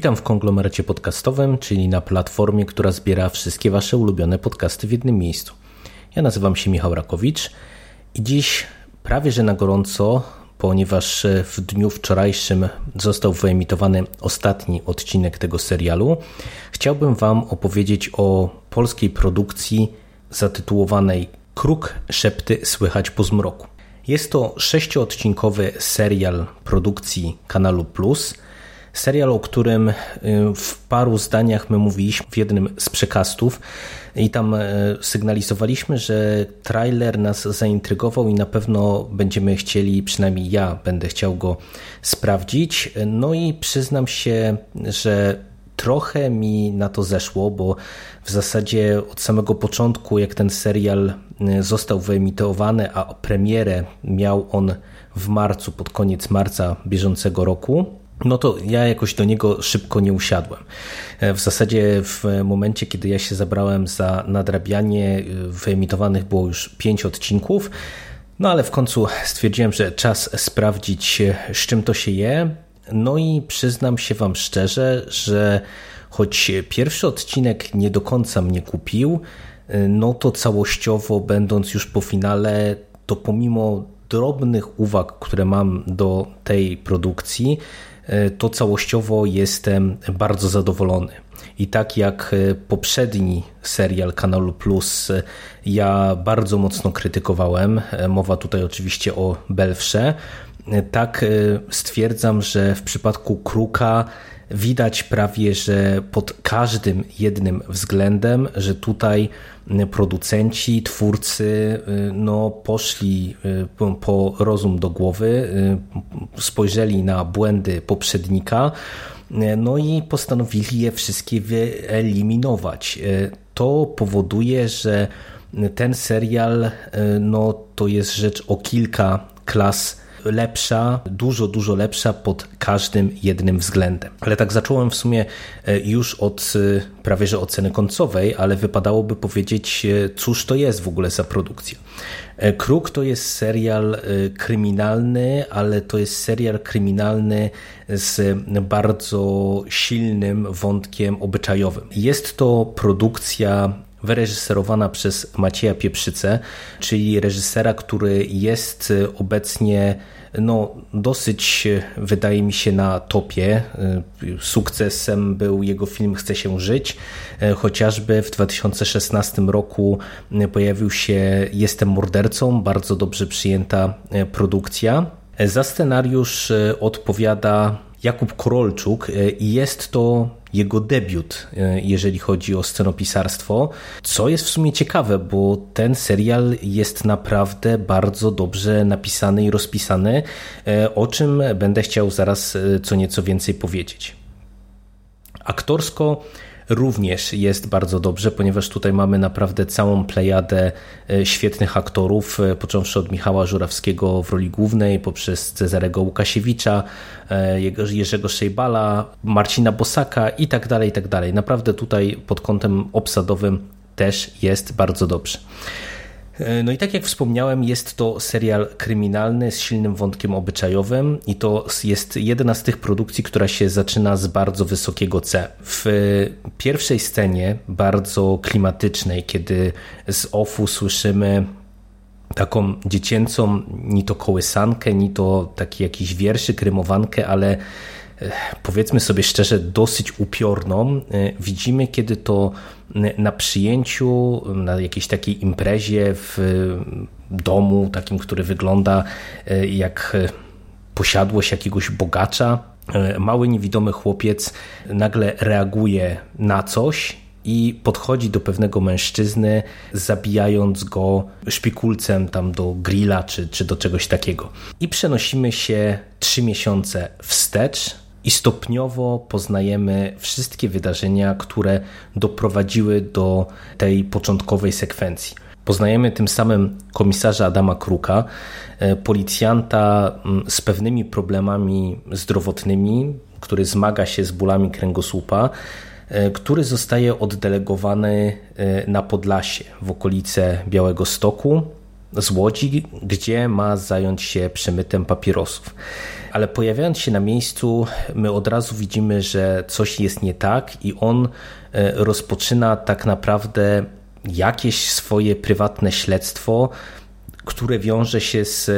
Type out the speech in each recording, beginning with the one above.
Witam w konglomeracie podcastowym, czyli na platformie, która zbiera wszystkie Wasze ulubione podcasty w jednym miejscu. Ja nazywam się Michał Rakowicz i dziś prawie że na gorąco, ponieważ w dniu wczorajszym został wyemitowany ostatni odcinek tego serialu, chciałbym Wam opowiedzieć o polskiej produkcji zatytułowanej Kruk szepty słychać po zmroku. Jest to sześcioodcinkowy serial produkcji Kanalu Plus – Serial, o którym y, w paru zdaniach my mówiliśmy w jednym z przekastów i tam y, sygnalizowaliśmy, że trailer nas zaintrygował i na pewno będziemy chcieli, przynajmniej ja będę chciał go sprawdzić. No i przyznam się, że trochę mi na to zeszło, bo w zasadzie od samego początku, jak ten serial y, został wyemitowany, a premierę miał on w marcu, pod koniec marca bieżącego roku, no to ja jakoś do niego szybko nie usiadłem. E, w zasadzie w momencie, kiedy ja się zabrałem za nadrabianie, e, wyemitowanych było już pięć odcinków, no ale w końcu stwierdziłem, że czas sprawdzić, e, z czym to się je. No i przyznam się Wam szczerze, że choć pierwszy odcinek nie do końca mnie kupił, no to całościowo, będąc już po finale, to pomimo drobnych uwag, które mam do tej produkcji, to całościowo jestem bardzo zadowolony. I tak jak e, poprzedni serial Kanalu Plus, e, ja bardzo mocno krytykowałem, mowa tutaj oczywiście o Belfrze, tak stwierdzam, że w przypadku Kruka widać prawie, że pod każdym jednym względem, że tutaj producenci, twórcy no, poszli po rozum do głowy, spojrzeli na błędy poprzednika, no i postanowili je wszystkie wyeliminować. To powoduje, że ten serial no, to jest rzecz o kilka klas lepsza, dużo, dużo lepsza pod każdym jednym względem. Ale tak zacząłem w sumie e, już od e, prawie że oceny końcowej, ale wypadałoby powiedzieć, e, cóż to jest w ogóle za produkcja. Kruk to jest serial kryminalny, ale to jest serial kryminalny z bardzo silnym wątkiem obyczajowym. Jest to produkcja wyreżyserowana przez Macieja Pieprzycę, czyli reżysera, który jest obecnie no, dosyć, wydaje mi się, na topie. Sukcesem był jego film Chce się żyć. Chociażby w 2016 roku pojawił się Jestem mordercą, bardzo dobrze przyjęta produkcja. Za scenariusz odpowiada Jakub Korolczuk i jest to jego debiut, e, jeżeli chodzi o scenopisarstwo, co jest w sumie ciekawe, bo ten serial jest naprawdę bardzo dobrze napisany i rozpisany, e, o czym będę chciał zaraz e, co nieco więcej powiedzieć. Aktorsko również jest bardzo dobrze, ponieważ tutaj mamy naprawdę całą plejadę e, świetnych aktorów, e, począwszy od Michała Żurawskiego w roli głównej, poprzez Cezarego Łukasiewicza, e, Jerzego Szejbala, Marcina Bosaka i tak dalej, i tak dalej. Naprawdę tutaj pod kątem obsadowym też jest bardzo dobrze. E, no i tak jak wspomniałem, jest to serial kryminalny z silnym wątkiem obyczajowym i to jest jedna z tych produkcji, która się zaczyna z bardzo wysokiego C. W pierwszej scenie, bardzo klimatycznej, kiedy z OFU słyszymy taką dziecięcą ni to kołysankę, ni to taki jakiś wierszyk, rymowankę, ale powiedzmy sobie szczerze, dosyć upiorną. E, widzimy, kiedy to na przyjęciu, na jakiejś takiej imprezie w domu, takim, który wygląda e, jak posiadłość jakiegoś bogacza, e, mały niewidomy chłopiec nagle reaguje na coś i podchodzi do pewnego mężczyzny, zabijając go szpikulcem tam do grilla czy, czy do czegoś takiego. I przenosimy się trzy miesiące wstecz i stopniowo poznajemy wszystkie wydarzenia, które doprowadziły do tej początkowej sekwencji. Poznajemy tym samym komisarza Adama Kruka, e, policjanta z pewnymi problemami zdrowotnymi, który zmaga się z bólami kręgosłupa, e, który zostaje oddelegowany e, na Podlasie w okolice Białego Stoku z Łodzi, gdzie ma zająć się przemytem papierosów. Ale pojawiając się na miejscu, my od razu widzimy, że coś jest nie tak i on rozpoczyna tak naprawdę jakieś swoje prywatne śledztwo, które wiąże się z e,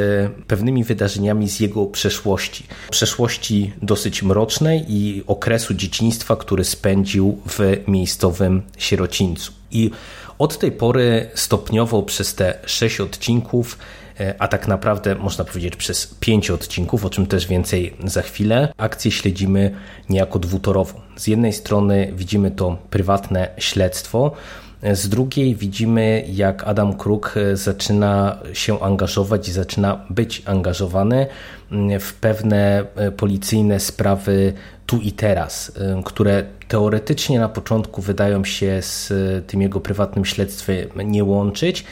pewnymi wydarzeniami z jego przeszłości. Przeszłości dosyć mrocznej i okresu dzieciństwa, który spędził w miejscowym sierocińcu. I od tej pory stopniowo przez te sześć odcinków e, a tak naprawdę można powiedzieć przez pięć odcinków, o czym też więcej za chwilę, akcję śledzimy niejako dwutorowo. Z jednej strony widzimy to prywatne śledztwo, z drugiej widzimy, jak Adam Kruk e, zaczyna się angażować i zaczyna być angażowany mm, w pewne e, policyjne sprawy tu i teraz, e, które teoretycznie na początku wydają się z tym jego prywatnym śledztwem nie łączyć,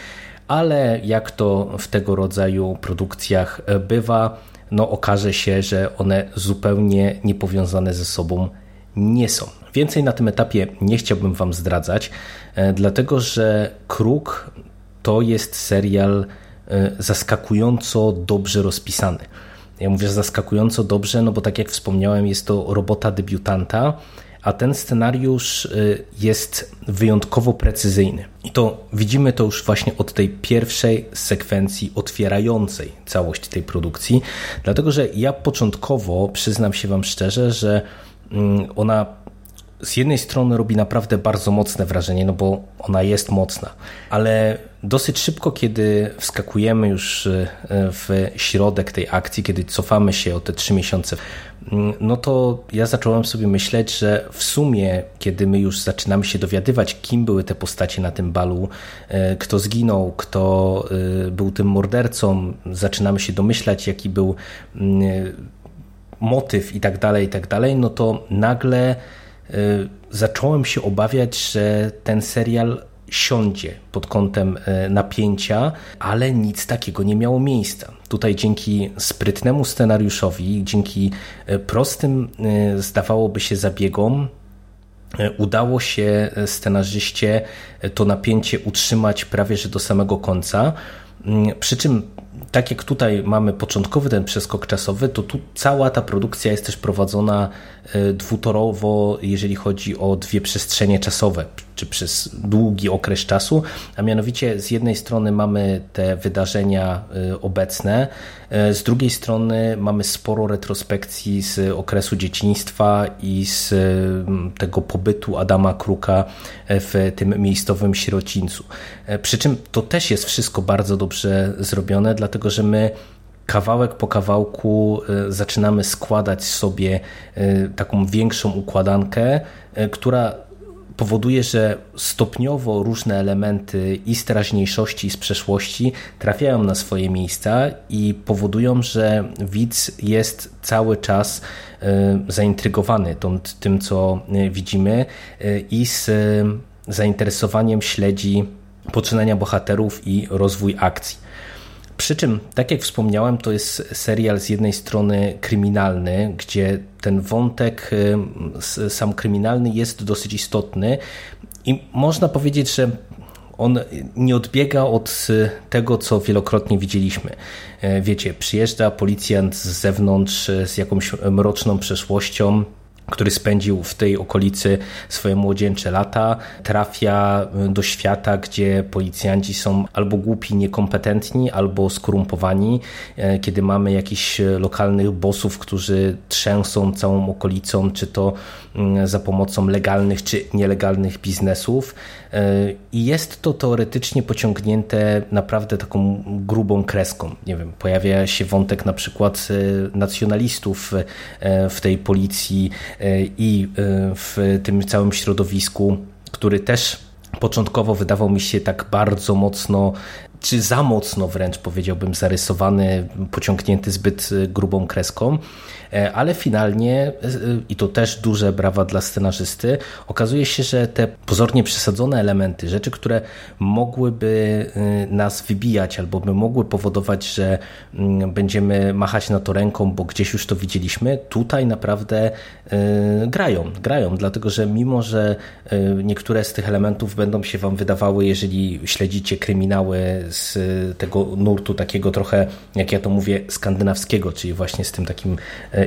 ale jak to w tego rodzaju produkcjach bywa, no okaże się, że one zupełnie niepowiązane ze sobą nie są. Więcej na tym etapie nie chciałbym Wam zdradzać, e, dlatego że Kruk to jest serial e, zaskakująco dobrze rozpisany. Ja mówię zaskakująco dobrze, no bo tak jak wspomniałem, jest to robota debiutanta, a ten scenariusz e, jest wyjątkowo precyzyjny. I to widzimy to już właśnie od tej pierwszej sekwencji otwierającej całość tej produkcji, dlatego że ja początkowo przyznam się Wam szczerze, że mm, ona z jednej strony robi naprawdę bardzo mocne wrażenie, no bo ona jest mocna, ale dosyć szybko, kiedy wskakujemy już e, w środek tej akcji, kiedy cofamy się o te trzy miesiące, mm, no to ja zacząłem sobie myśleć, że w sumie, kiedy my już zaczynamy się dowiadywać, kim były te postacie na tym balu, e, kto zginął, kto e, był tym mordercą, zaczynamy się domyślać, jaki był mm, motyw i tak dalej, i tak dalej, no to nagle zacząłem się obawiać, że ten serial siądzie pod kątem y, napięcia, ale nic takiego nie miało miejsca. Tutaj dzięki sprytnemu scenariuszowi, dzięki y, prostym, zdawałoby się, zabiegom, udało się scenarzyście to napięcie utrzymać prawie że do samego końca. Przy czym tak jak tutaj mamy początkowy ten przeskok czasowy, to tu cała ta produkcja jest też prowadzona e, dwutorowo, jeżeli chodzi o dwie przestrzenie czasowe, czy przez długi okres czasu, a mianowicie z jednej strony mamy te wydarzenia e, obecne, e, z drugiej strony mamy sporo retrospekcji z okresu dzieciństwa i z tego pobytu Adama Kruka w tym miejscowym sierocińcu. Przy czym to też jest wszystko bardzo dobrze zrobione, dlatego że my kawałek po kawałku zaczynamy składać sobie taką większą układankę, która powoduje, że stopniowo różne elementy i z teraźniejszości, i z przeszłości trafiają na swoje miejsca i powodują, że widz jest cały czas zaintrygowany tym, co widzimy i z zainteresowaniem śledzi poczynania bohaterów i rozwój akcji. Przy czym, tak jak wspomniałem, to jest serial z jednej strony kryminalny, gdzie ten wątek y, sam kryminalny jest dosyć istotny i można powiedzieć, że on nie odbiega od tego, co wielokrotnie widzieliśmy. E, wiecie, przyjeżdża policjant z zewnątrz z jakąś mroczną przeszłością, który spędził w tej okolicy swoje młodzieńcze lata, trafia y, do świata, gdzie policjanci są albo głupi, niekompetentni, albo skorumpowani, e, kiedy mamy jakichś lokalnych bossów, którzy trzęsą całą okolicą, czy to mm, za pomocą legalnych czy nielegalnych biznesów. E, I jest to teoretycznie pociągnięte naprawdę taką grubą kreską. Nie wiem, pojawia się wątek na przykład e, nacjonalistów w tej policji, i e, w tym całym środowisku który też początkowo wydawał mi się tak bardzo mocno czy za mocno wręcz powiedziałbym zarysowany, pociągnięty zbyt grubą kreską. E, ale finalnie, e, i to też duże brawa dla scenarzysty, okazuje się, że te pozornie przesadzone elementy, rzeczy, które mogłyby e, nas wybijać albo by mogły powodować, że mm, będziemy machać na to ręką, bo gdzieś już to widzieliśmy, tutaj naprawdę grają, grają, dlatego że mimo, że niektóre z tych elementów będą się Wam wydawały, jeżeli śledzicie kryminały z tego nurtu takiego trochę, jak ja to mówię, skandynawskiego, czyli właśnie z tym takim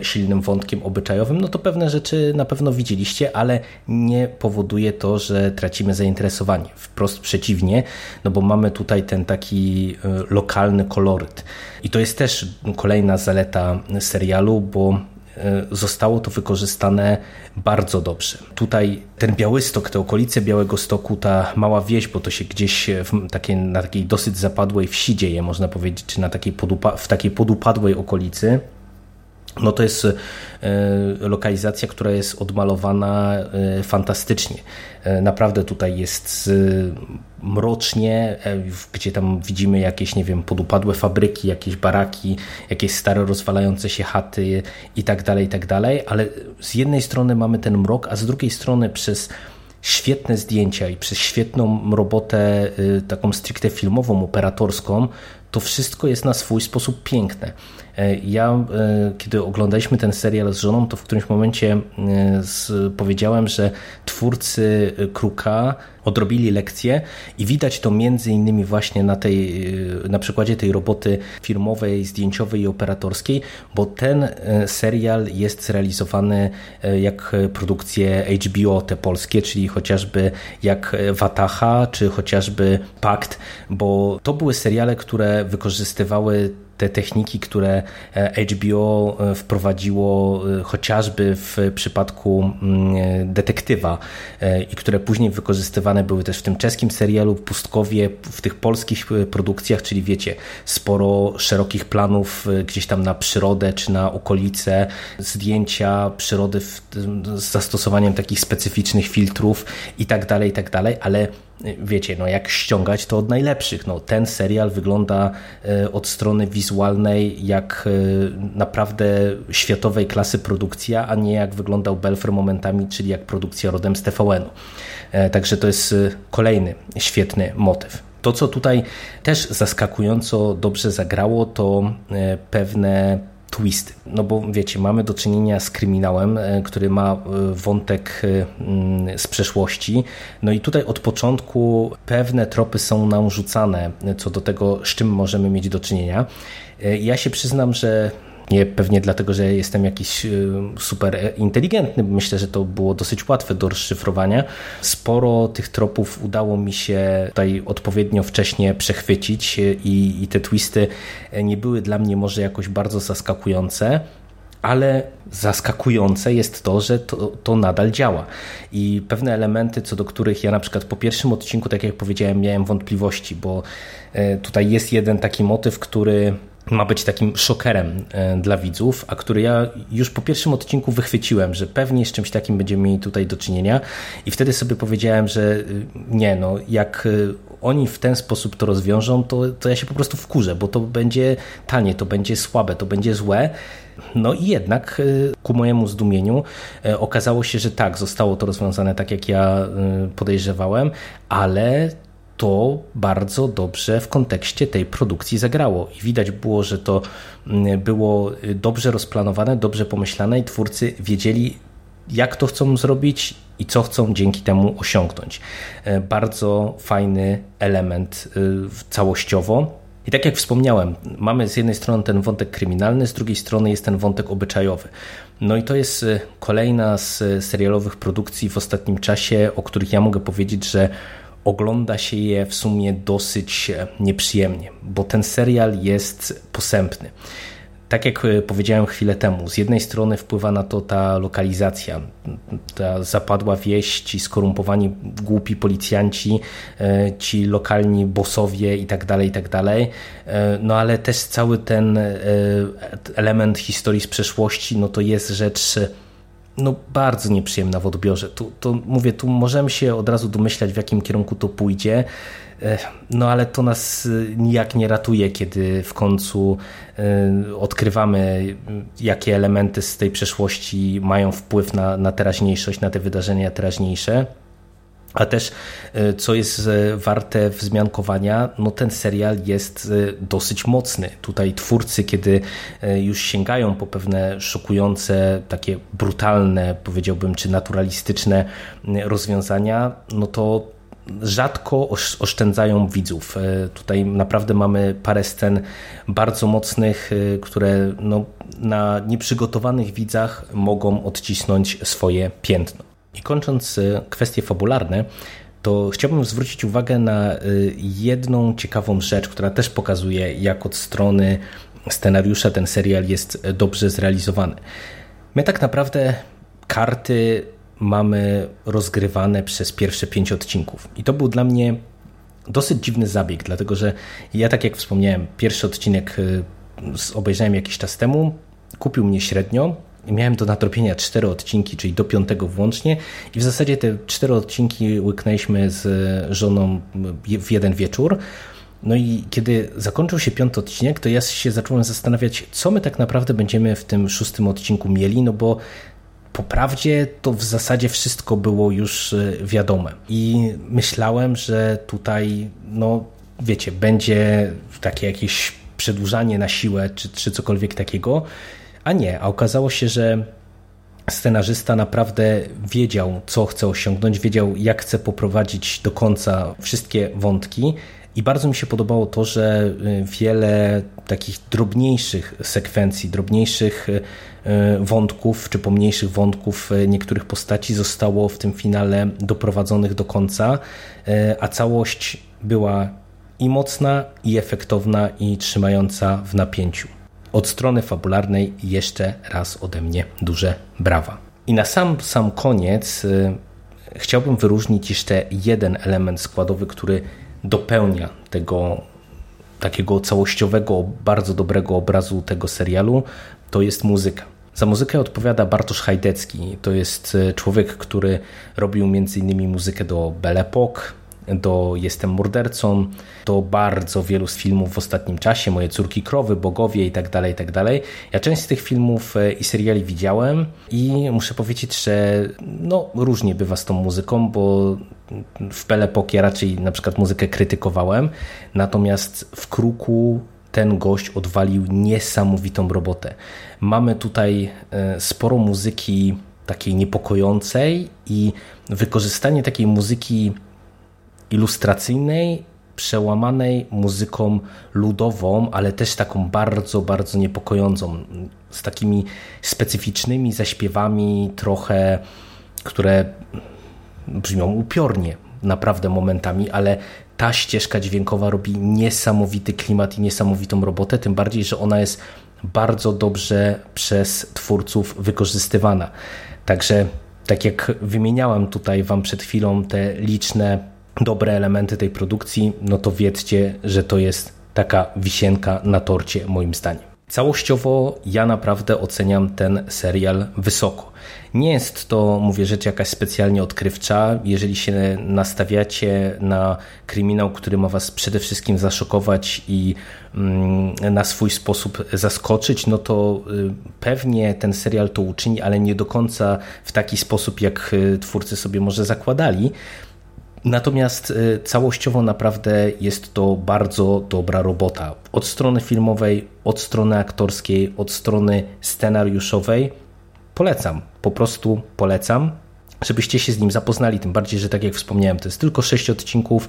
silnym wątkiem obyczajowym, no to pewne rzeczy na pewno widzieliście, ale nie powoduje to, że tracimy zainteresowanie. Wprost przeciwnie, no bo mamy tutaj ten taki e, lokalny koloryt. I to jest też kolejna zaleta serialu, bo e, zostało to wykorzystane bardzo dobrze. Tutaj ten Białystok, te okolice Białego Stoku, ta mała wieś, bo to się gdzieś w takiej, na takiej dosyć zapadłej wsi dzieje, można powiedzieć, czy na takiej podupa w takiej podupadłej okolicy, no to jest e, lokalizacja, która jest odmalowana e, fantastycznie. E, naprawdę tutaj jest mrocznie, gdzie tam widzimy jakieś, nie wiem, podupadłe fabryki, jakieś baraki, jakieś stare rozwalające się chaty i tak dalej, i tak dalej, ale z jednej strony mamy ten mrok, a z drugiej strony przez świetne zdjęcia i przez świetną robotę taką stricte filmową, operatorską, to wszystko jest na swój sposób piękne. E, ja, e, kiedy oglądaliśmy ten serial z żoną, to w którymś momencie e, powiedziałem, że twórcy Kruka odrobili lekcję i widać to między innymi właśnie na, tej, na przykładzie tej roboty filmowej, zdjęciowej i operatorskiej, bo ten serial jest zrealizowany jak produkcje HBO te polskie, czyli chociażby jak Wataha, czy chociażby Pakt, bo to były seriale, które wykorzystywały te techniki, które HBO wprowadziło chociażby w przypadku mm, detektywa i które później były też w tym czeskim serialu Pustkowie, w tych polskich produkcjach, czyli wiecie, sporo szerokich planów gdzieś tam na przyrodę czy na okolice, zdjęcia przyrody z zastosowaniem takich specyficznych filtrów i tak dalej, i tak dalej, ale wiecie, no jak ściągać to od najlepszych. No, ten serial wygląda e, od strony wizualnej jak e, naprawdę światowej klasy produkcja, a nie jak wyglądał Belfer momentami, czyli jak produkcja rodem z TVN-u. E, także to jest kolejny świetny motyw. To, co tutaj też zaskakująco dobrze zagrało, to pewne twisty. No bo wiecie, mamy do czynienia z kryminałem, e, który ma e, wątek e, mm, z przeszłości. No i tutaj od początku pewne tropy są nam rzucane co do tego, z czym możemy mieć do czynienia. Ja się przyznam, że nie pewnie dlatego, że jestem jakiś y, super inteligentny. Myślę, że to było dosyć łatwe do rozszyfrowania. Sporo tych tropów udało mi się tutaj odpowiednio wcześnie przechwycić i, i te twisty nie były dla mnie może jakoś bardzo zaskakujące ale zaskakujące jest to, że to, to, nadal działa. I pewne elementy, co do których ja na przykład po pierwszym odcinku, tak jak powiedziałem, miałem wątpliwości, bo e, tutaj jest jeden taki motyw, który ma być takim szokerem e, dla widzów, a który ja już po pierwszym odcinku wychwyciłem, że pewnie z czymś takim będziemy mieli tutaj do czynienia i wtedy sobie powiedziałem, że y, nie, no jak y, oni w ten sposób to rozwiążą, to, to ja się po prostu wkurzę, bo to będzie tanie, to będzie słabe, to będzie złe. No i jednak y, ku mojemu zdumieniu okazało się, że tak, zostało to rozwiązane tak, jak ja podejrzewałem, ale to bardzo dobrze w kontekście tej produkcji zagrało. I widać było, że to mm, było dobrze rozplanowane, dobrze pomyślane i twórcy wiedzieli, jak to chcą zrobić i co chcą dzięki temu osiągnąć. E, bardzo fajny element e, całościowo. I tak jak wspomniałem, mamy z jednej strony ten wątek kryminalny, z drugiej strony jest ten wątek obyczajowy. No i to jest e, kolejna z serialowych produkcji w ostatnim czasie, o których ja mogę powiedzieć, że ogląda się je w sumie dosyć e, nieprzyjemnie, bo ten serial jest posępny. Tak jak e, powiedziałem chwilę temu, z jednej strony wpływa na to ta lokalizacja, ta zapadła wieś, ci skorumpowani głupi policjanci, e, ci lokalni bosowie i tak dalej, i tak dalej. No ale też cały ten element historii z przeszłości, no to jest rzecz no bardzo nieprzyjemna w odbiorze. Tu, to mówię, tu możemy się od razu domyślać, w jakim kierunku to pójdzie, no ale to nas nijak nie ratuje, kiedy w końcu odkrywamy, jakie elementy z tej przeszłości mają wpływ na, na teraźniejszość, na te wydarzenia teraźniejsze. A też, e, co jest e, warte wzmiankowania, no ten serial jest e, dosyć mocny. Tutaj twórcy, kiedy już sięgają po pewne szokujące, takie brutalne, powiedziałbym, czy naturalistyczne rozwiązania, no to rzadko oszczędzają widzów. Tutaj naprawdę mamy parę scen bardzo mocnych, które no, na nieprzygotowanych widzach mogą odcisnąć swoje piętno. I kończąc e, kwestie fabularne, to chciałbym zwrócić uwagę na e, jedną ciekawą rzecz, która też pokazuje, jak od strony scenariusza ten serial jest dobrze zrealizowany. My tak naprawdę karty mamy rozgrywane przez pierwsze pięć odcinków. I to był dla mnie dosyć dziwny zabieg, dlatego że ja, tak jak wspomniałem, pierwszy odcinek e, obejrzałem jakiś czas temu, kupił mnie średnio, miałem do nadrobienia cztery odcinki, czyli do piątego włącznie i w zasadzie te cztery odcinki łyknęliśmy z żoną w jeden wieczór. No i kiedy zakończył się piąty odcinek, to ja się zacząłem zastanawiać, co my tak naprawdę będziemy w tym szóstym odcinku mieli, no bo po prawdzie to w zasadzie wszystko było już e, wiadome. I myślałem, że tutaj, no wiecie, będzie takie jakieś przedłużanie na siłę, czy, czy cokolwiek takiego. A nie, a okazało się, że scenarzysta naprawdę wiedział, co chce osiągnąć, wiedział, jak chce poprowadzić do końca wszystkie wątki. I bardzo mi się podobało to, że y, wiele takich drobniejszych sekwencji, drobniejszych y, wątków, czy pomniejszych wątków y, niektórych postaci zostało w tym finale doprowadzonych do końca, a całość była i mocna, i efektowna, i trzymająca w napięciu od strony fabularnej jeszcze raz ode mnie duże brawa. I na sam, sam koniec y, chciałbym wyróżnić jeszcze jeden element składowy, który dopełnia tego takiego całościowego, bardzo dobrego obrazu tego serialu, to jest muzyka. Za muzykę odpowiada Bartosz Hajdecki. To jest y, człowiek, który robił m.in. muzykę do Belle Epoque, do Jestem mordercą, do bardzo wielu z filmów w ostatnim czasie, Moje córki krowy, Bogowie itd., tak itd. Tak ja część z tych filmów e, i seriali widziałem i muszę powiedzieć, że no, różnie bywa z tą muzyką, bo w Pelepok ja raczej na przykład muzykę krytykowałem, natomiast w Kruku ten gość odwalił niesamowitą robotę. Mamy tutaj e, sporo muzyki takiej niepokojącej i wykorzystanie takiej muzyki ilustracyjnej, przełamanej muzyką ludową, ale też taką bardzo, bardzo niepokojącą, z takimi specyficznymi zaśpiewami, trochę, które brzmią upiornie, naprawdę momentami, ale ta ścieżka dźwiękowa robi niesamowity klimat i niesamowitą robotę, tym bardziej, że ona jest bardzo dobrze przez twórców wykorzystywana. Także, tak jak wymieniałem tutaj Wam przed chwilą te liczne dobre elementy tej produkcji, no to wiedzcie, że to jest taka wisienka na torcie moim zdaniem. Całościowo ja naprawdę oceniam ten serial wysoko. Nie jest to, mówię, rzecz jakaś specjalnie odkrywcza. Jeżeli się nastawiacie na kryminał, który ma Was przede wszystkim zaszokować i mm, na swój sposób zaskoczyć, no to y, pewnie ten serial to uczyni, ale nie do końca w taki sposób, jak y, twórcy sobie może zakładali. Natomiast y, całościowo naprawdę jest to bardzo dobra robota. Od strony filmowej, od strony aktorskiej, od strony scenariuszowej. Polecam, po prostu polecam żebyście się z nim zapoznali. Tym bardziej, że tak jak wspomniałem, to jest tylko sześć odcinków.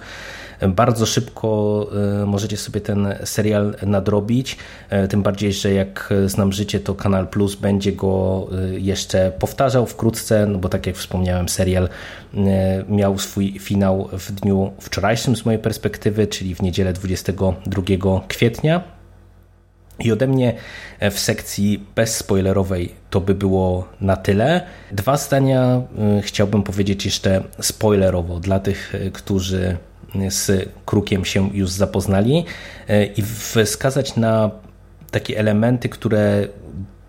Bardzo szybko e, możecie sobie ten serial nadrobić. E, tym bardziej, że jak znam życie, to Kanal Plus będzie go e, jeszcze powtarzał wkrótce, no bo tak jak wspomniałem, serial miał swój finał w dniu wczorajszym z mojej perspektywy, czyli w niedzielę 22 kwietnia. I ode mnie w sekcji bezspoilerowej to by było na tyle. Dwa zdania chciałbym powiedzieć jeszcze spoilerowo dla tych, którzy z Krukiem się już zapoznali y, i wskazać na takie elementy, które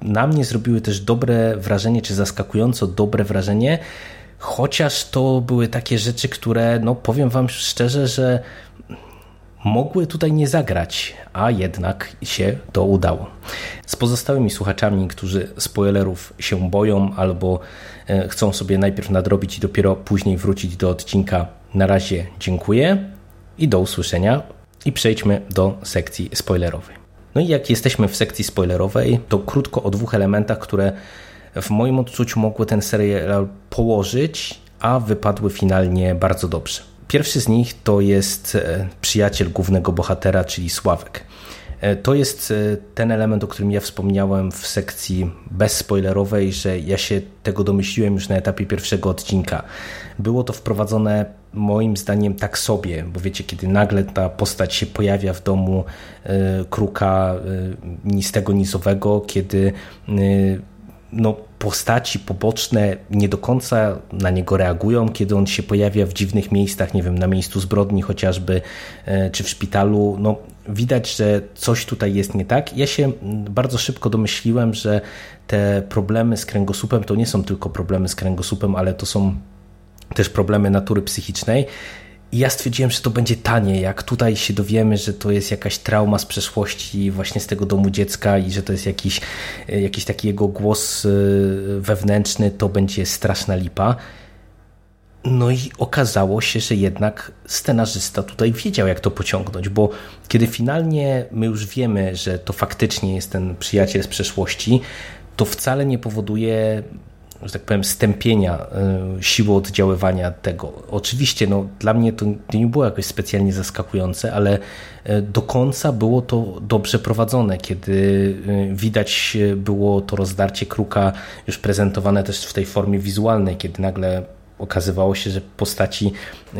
na mnie zrobiły też dobre wrażenie, czy zaskakująco dobre wrażenie, chociaż to były takie rzeczy, które, no powiem Wam szczerze, że mogły tutaj nie zagrać, a jednak się to udało. Z pozostałymi słuchaczami, którzy spoilerów się boją albo e, chcą sobie najpierw nadrobić i dopiero później wrócić do odcinka, na razie dziękuję i do usłyszenia. I przejdźmy do sekcji spoilerowej. No i jak jesteśmy w sekcji spoilerowej, to krótko o dwóch elementach, które w moim odczuciu mogły ten serial położyć, a wypadły finalnie bardzo dobrze. Pierwszy z nich to jest e, przyjaciel głównego bohatera, czyli Sławek. E, to jest e, ten element, o którym ja wspomniałem w sekcji bezspoilerowej, że ja się tego domyśliłem już na etapie pierwszego odcinka. Było to wprowadzone moim zdaniem tak sobie, bo wiecie, kiedy nagle ta postać się pojawia w domu kruka nistego nizowego, kiedy no, postaci poboczne nie do końca na niego reagują, kiedy on się pojawia w dziwnych miejscach, nie wiem, na miejscu zbrodni chociażby, e, czy w szpitalu. No, widać, że coś tutaj jest nie tak. Ja się bardzo szybko domyśliłem, że te problemy z kręgosłupem to nie są tylko problemy z kręgosłupem, ale to są też problemy natury psychicznej i ja stwierdziłem, że to będzie tanie, jak tutaj się dowiemy, że to jest jakaś trauma z przeszłości właśnie z tego domu dziecka i że to jest jakiś, e, jakiś taki jego głos e, wewnętrzny, to będzie straszna lipa. No i okazało się, że jednak scenarzysta tutaj wiedział, jak to pociągnąć, bo kiedy finalnie my już wiemy, że to faktycznie jest ten przyjaciel z przeszłości, to wcale nie powoduje że tak powiem, stępienia e, siły oddziaływania tego. Oczywiście no, dla mnie to nie było jakoś specjalnie zaskakujące, ale e, do końca było to dobrze prowadzone, kiedy e, widać było to rozdarcie kruka już prezentowane też w tej formie wizualnej, kiedy nagle okazywało się, że postaci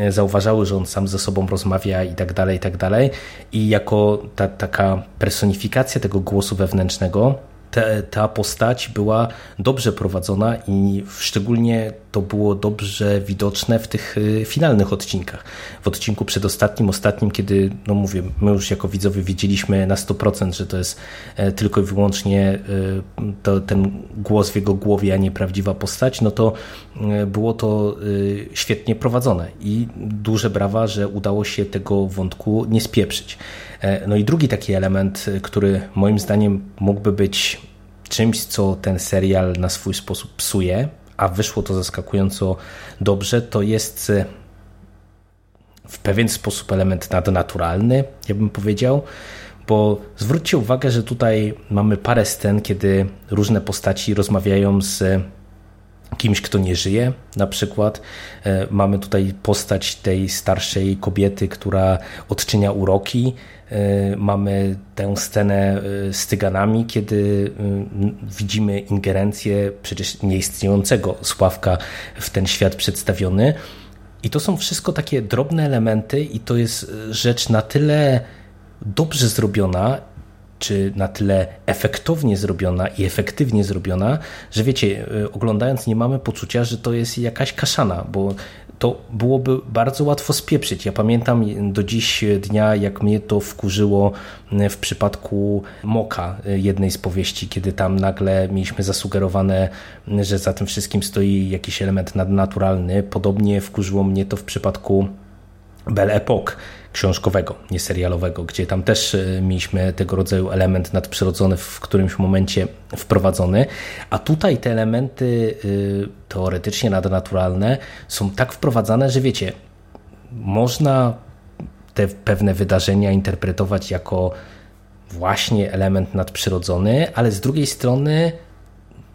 zauważały, że on sam ze sobą rozmawia i tak dalej, i tak dalej. I jako ta taka personifikacja tego głosu wewnętrznego, te, ta postać była dobrze prowadzona i szczególnie to było dobrze widoczne w tych y, finalnych odcinkach. W odcinku przedostatnim, ostatnim, kiedy, no mówię, my już jako widzowie wiedzieliśmy na 100%, że to jest e, tylko i wyłącznie e, to, ten głos w jego głowie, a nie prawdziwa postać, no to e, było to świetnie prowadzone i duże brawa, że udało się tego wątku nie spieprzyć. No i drugi taki element, który moim zdaniem mógłby być czymś, co ten serial na swój sposób psuje, a wyszło to zaskakująco dobrze, to jest e, w pewien sposób element nadnaturalny, ja bym powiedział, bo zwróćcie uwagę, że tutaj mamy parę scen, kiedy różne postaci rozmawiają z kimś, kto nie żyje. Na przykład e, mamy tutaj postać tej starszej kobiety, która odczynia uroki. E, mamy tę scenę e, z tyganami, kiedy widzimy ingerencję przecież nieistniejącego Sławka w ten świat przedstawiony. I to są wszystko takie drobne elementy, i to jest rzecz na tyle dobrze zrobiona czy na tyle efektownie zrobiona i efektywnie zrobiona, że wiecie, y, oglądając nie mamy poczucia, że to jest jakaś kaszana, bo to byłoby bardzo łatwo spieprzyć. Ja pamiętam do dziś dnia, jak mnie to wkurzyło y, w przypadku Moka, y, jednej z powieści, kiedy tam nagle mieliśmy zasugerowane, że za tym wszystkim stoi jakiś element nadnaturalny. Podobnie wkurzyło mnie to w przypadku Belle Epoque, książkowego, nie serialowego, gdzie tam też e, mieliśmy tego rodzaju element nadprzyrodzony w którymś momencie wprowadzony, a tutaj te elementy e, teoretycznie nadnaturalne są tak wprowadzane, że wiecie, można te pewne wydarzenia interpretować jako właśnie element nadprzyrodzony, ale z drugiej strony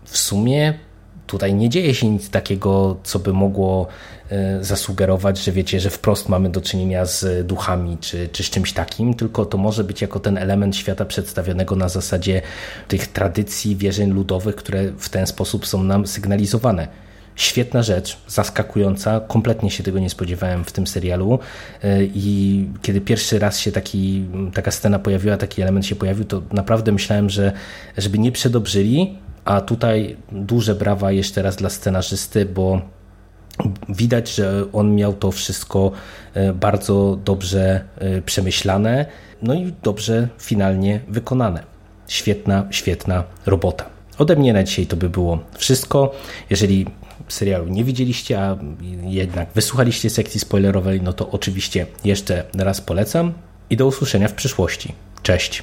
w sumie tutaj nie dzieje się nic takiego, co by mogło e, zasugerować, że wiecie, że wprost mamy do czynienia z duchami czy, czy z czymś takim, tylko to może być jako ten element świata przedstawionego na zasadzie tych tradycji, wierzeń ludowych, które w ten sposób są nam sygnalizowane. Świetna rzecz, zaskakująca, kompletnie się tego nie spodziewałem w tym serialu e, i kiedy pierwszy raz się taki, taka scena pojawiła, taki element się pojawił, to naprawdę myślałem, że żeby nie przedobrzyli, a tutaj duże brawa jeszcze raz dla scenarzysty, bo widać, że on miał to wszystko e, bardzo dobrze e, przemyślane, no i dobrze finalnie wykonane. Świetna, świetna robota. Ode mnie na dzisiaj to by było wszystko. Jeżeli serialu nie widzieliście, a jednak wysłuchaliście sekcji spoilerowej, no to oczywiście jeszcze raz polecam i do usłyszenia w przyszłości. Cześć!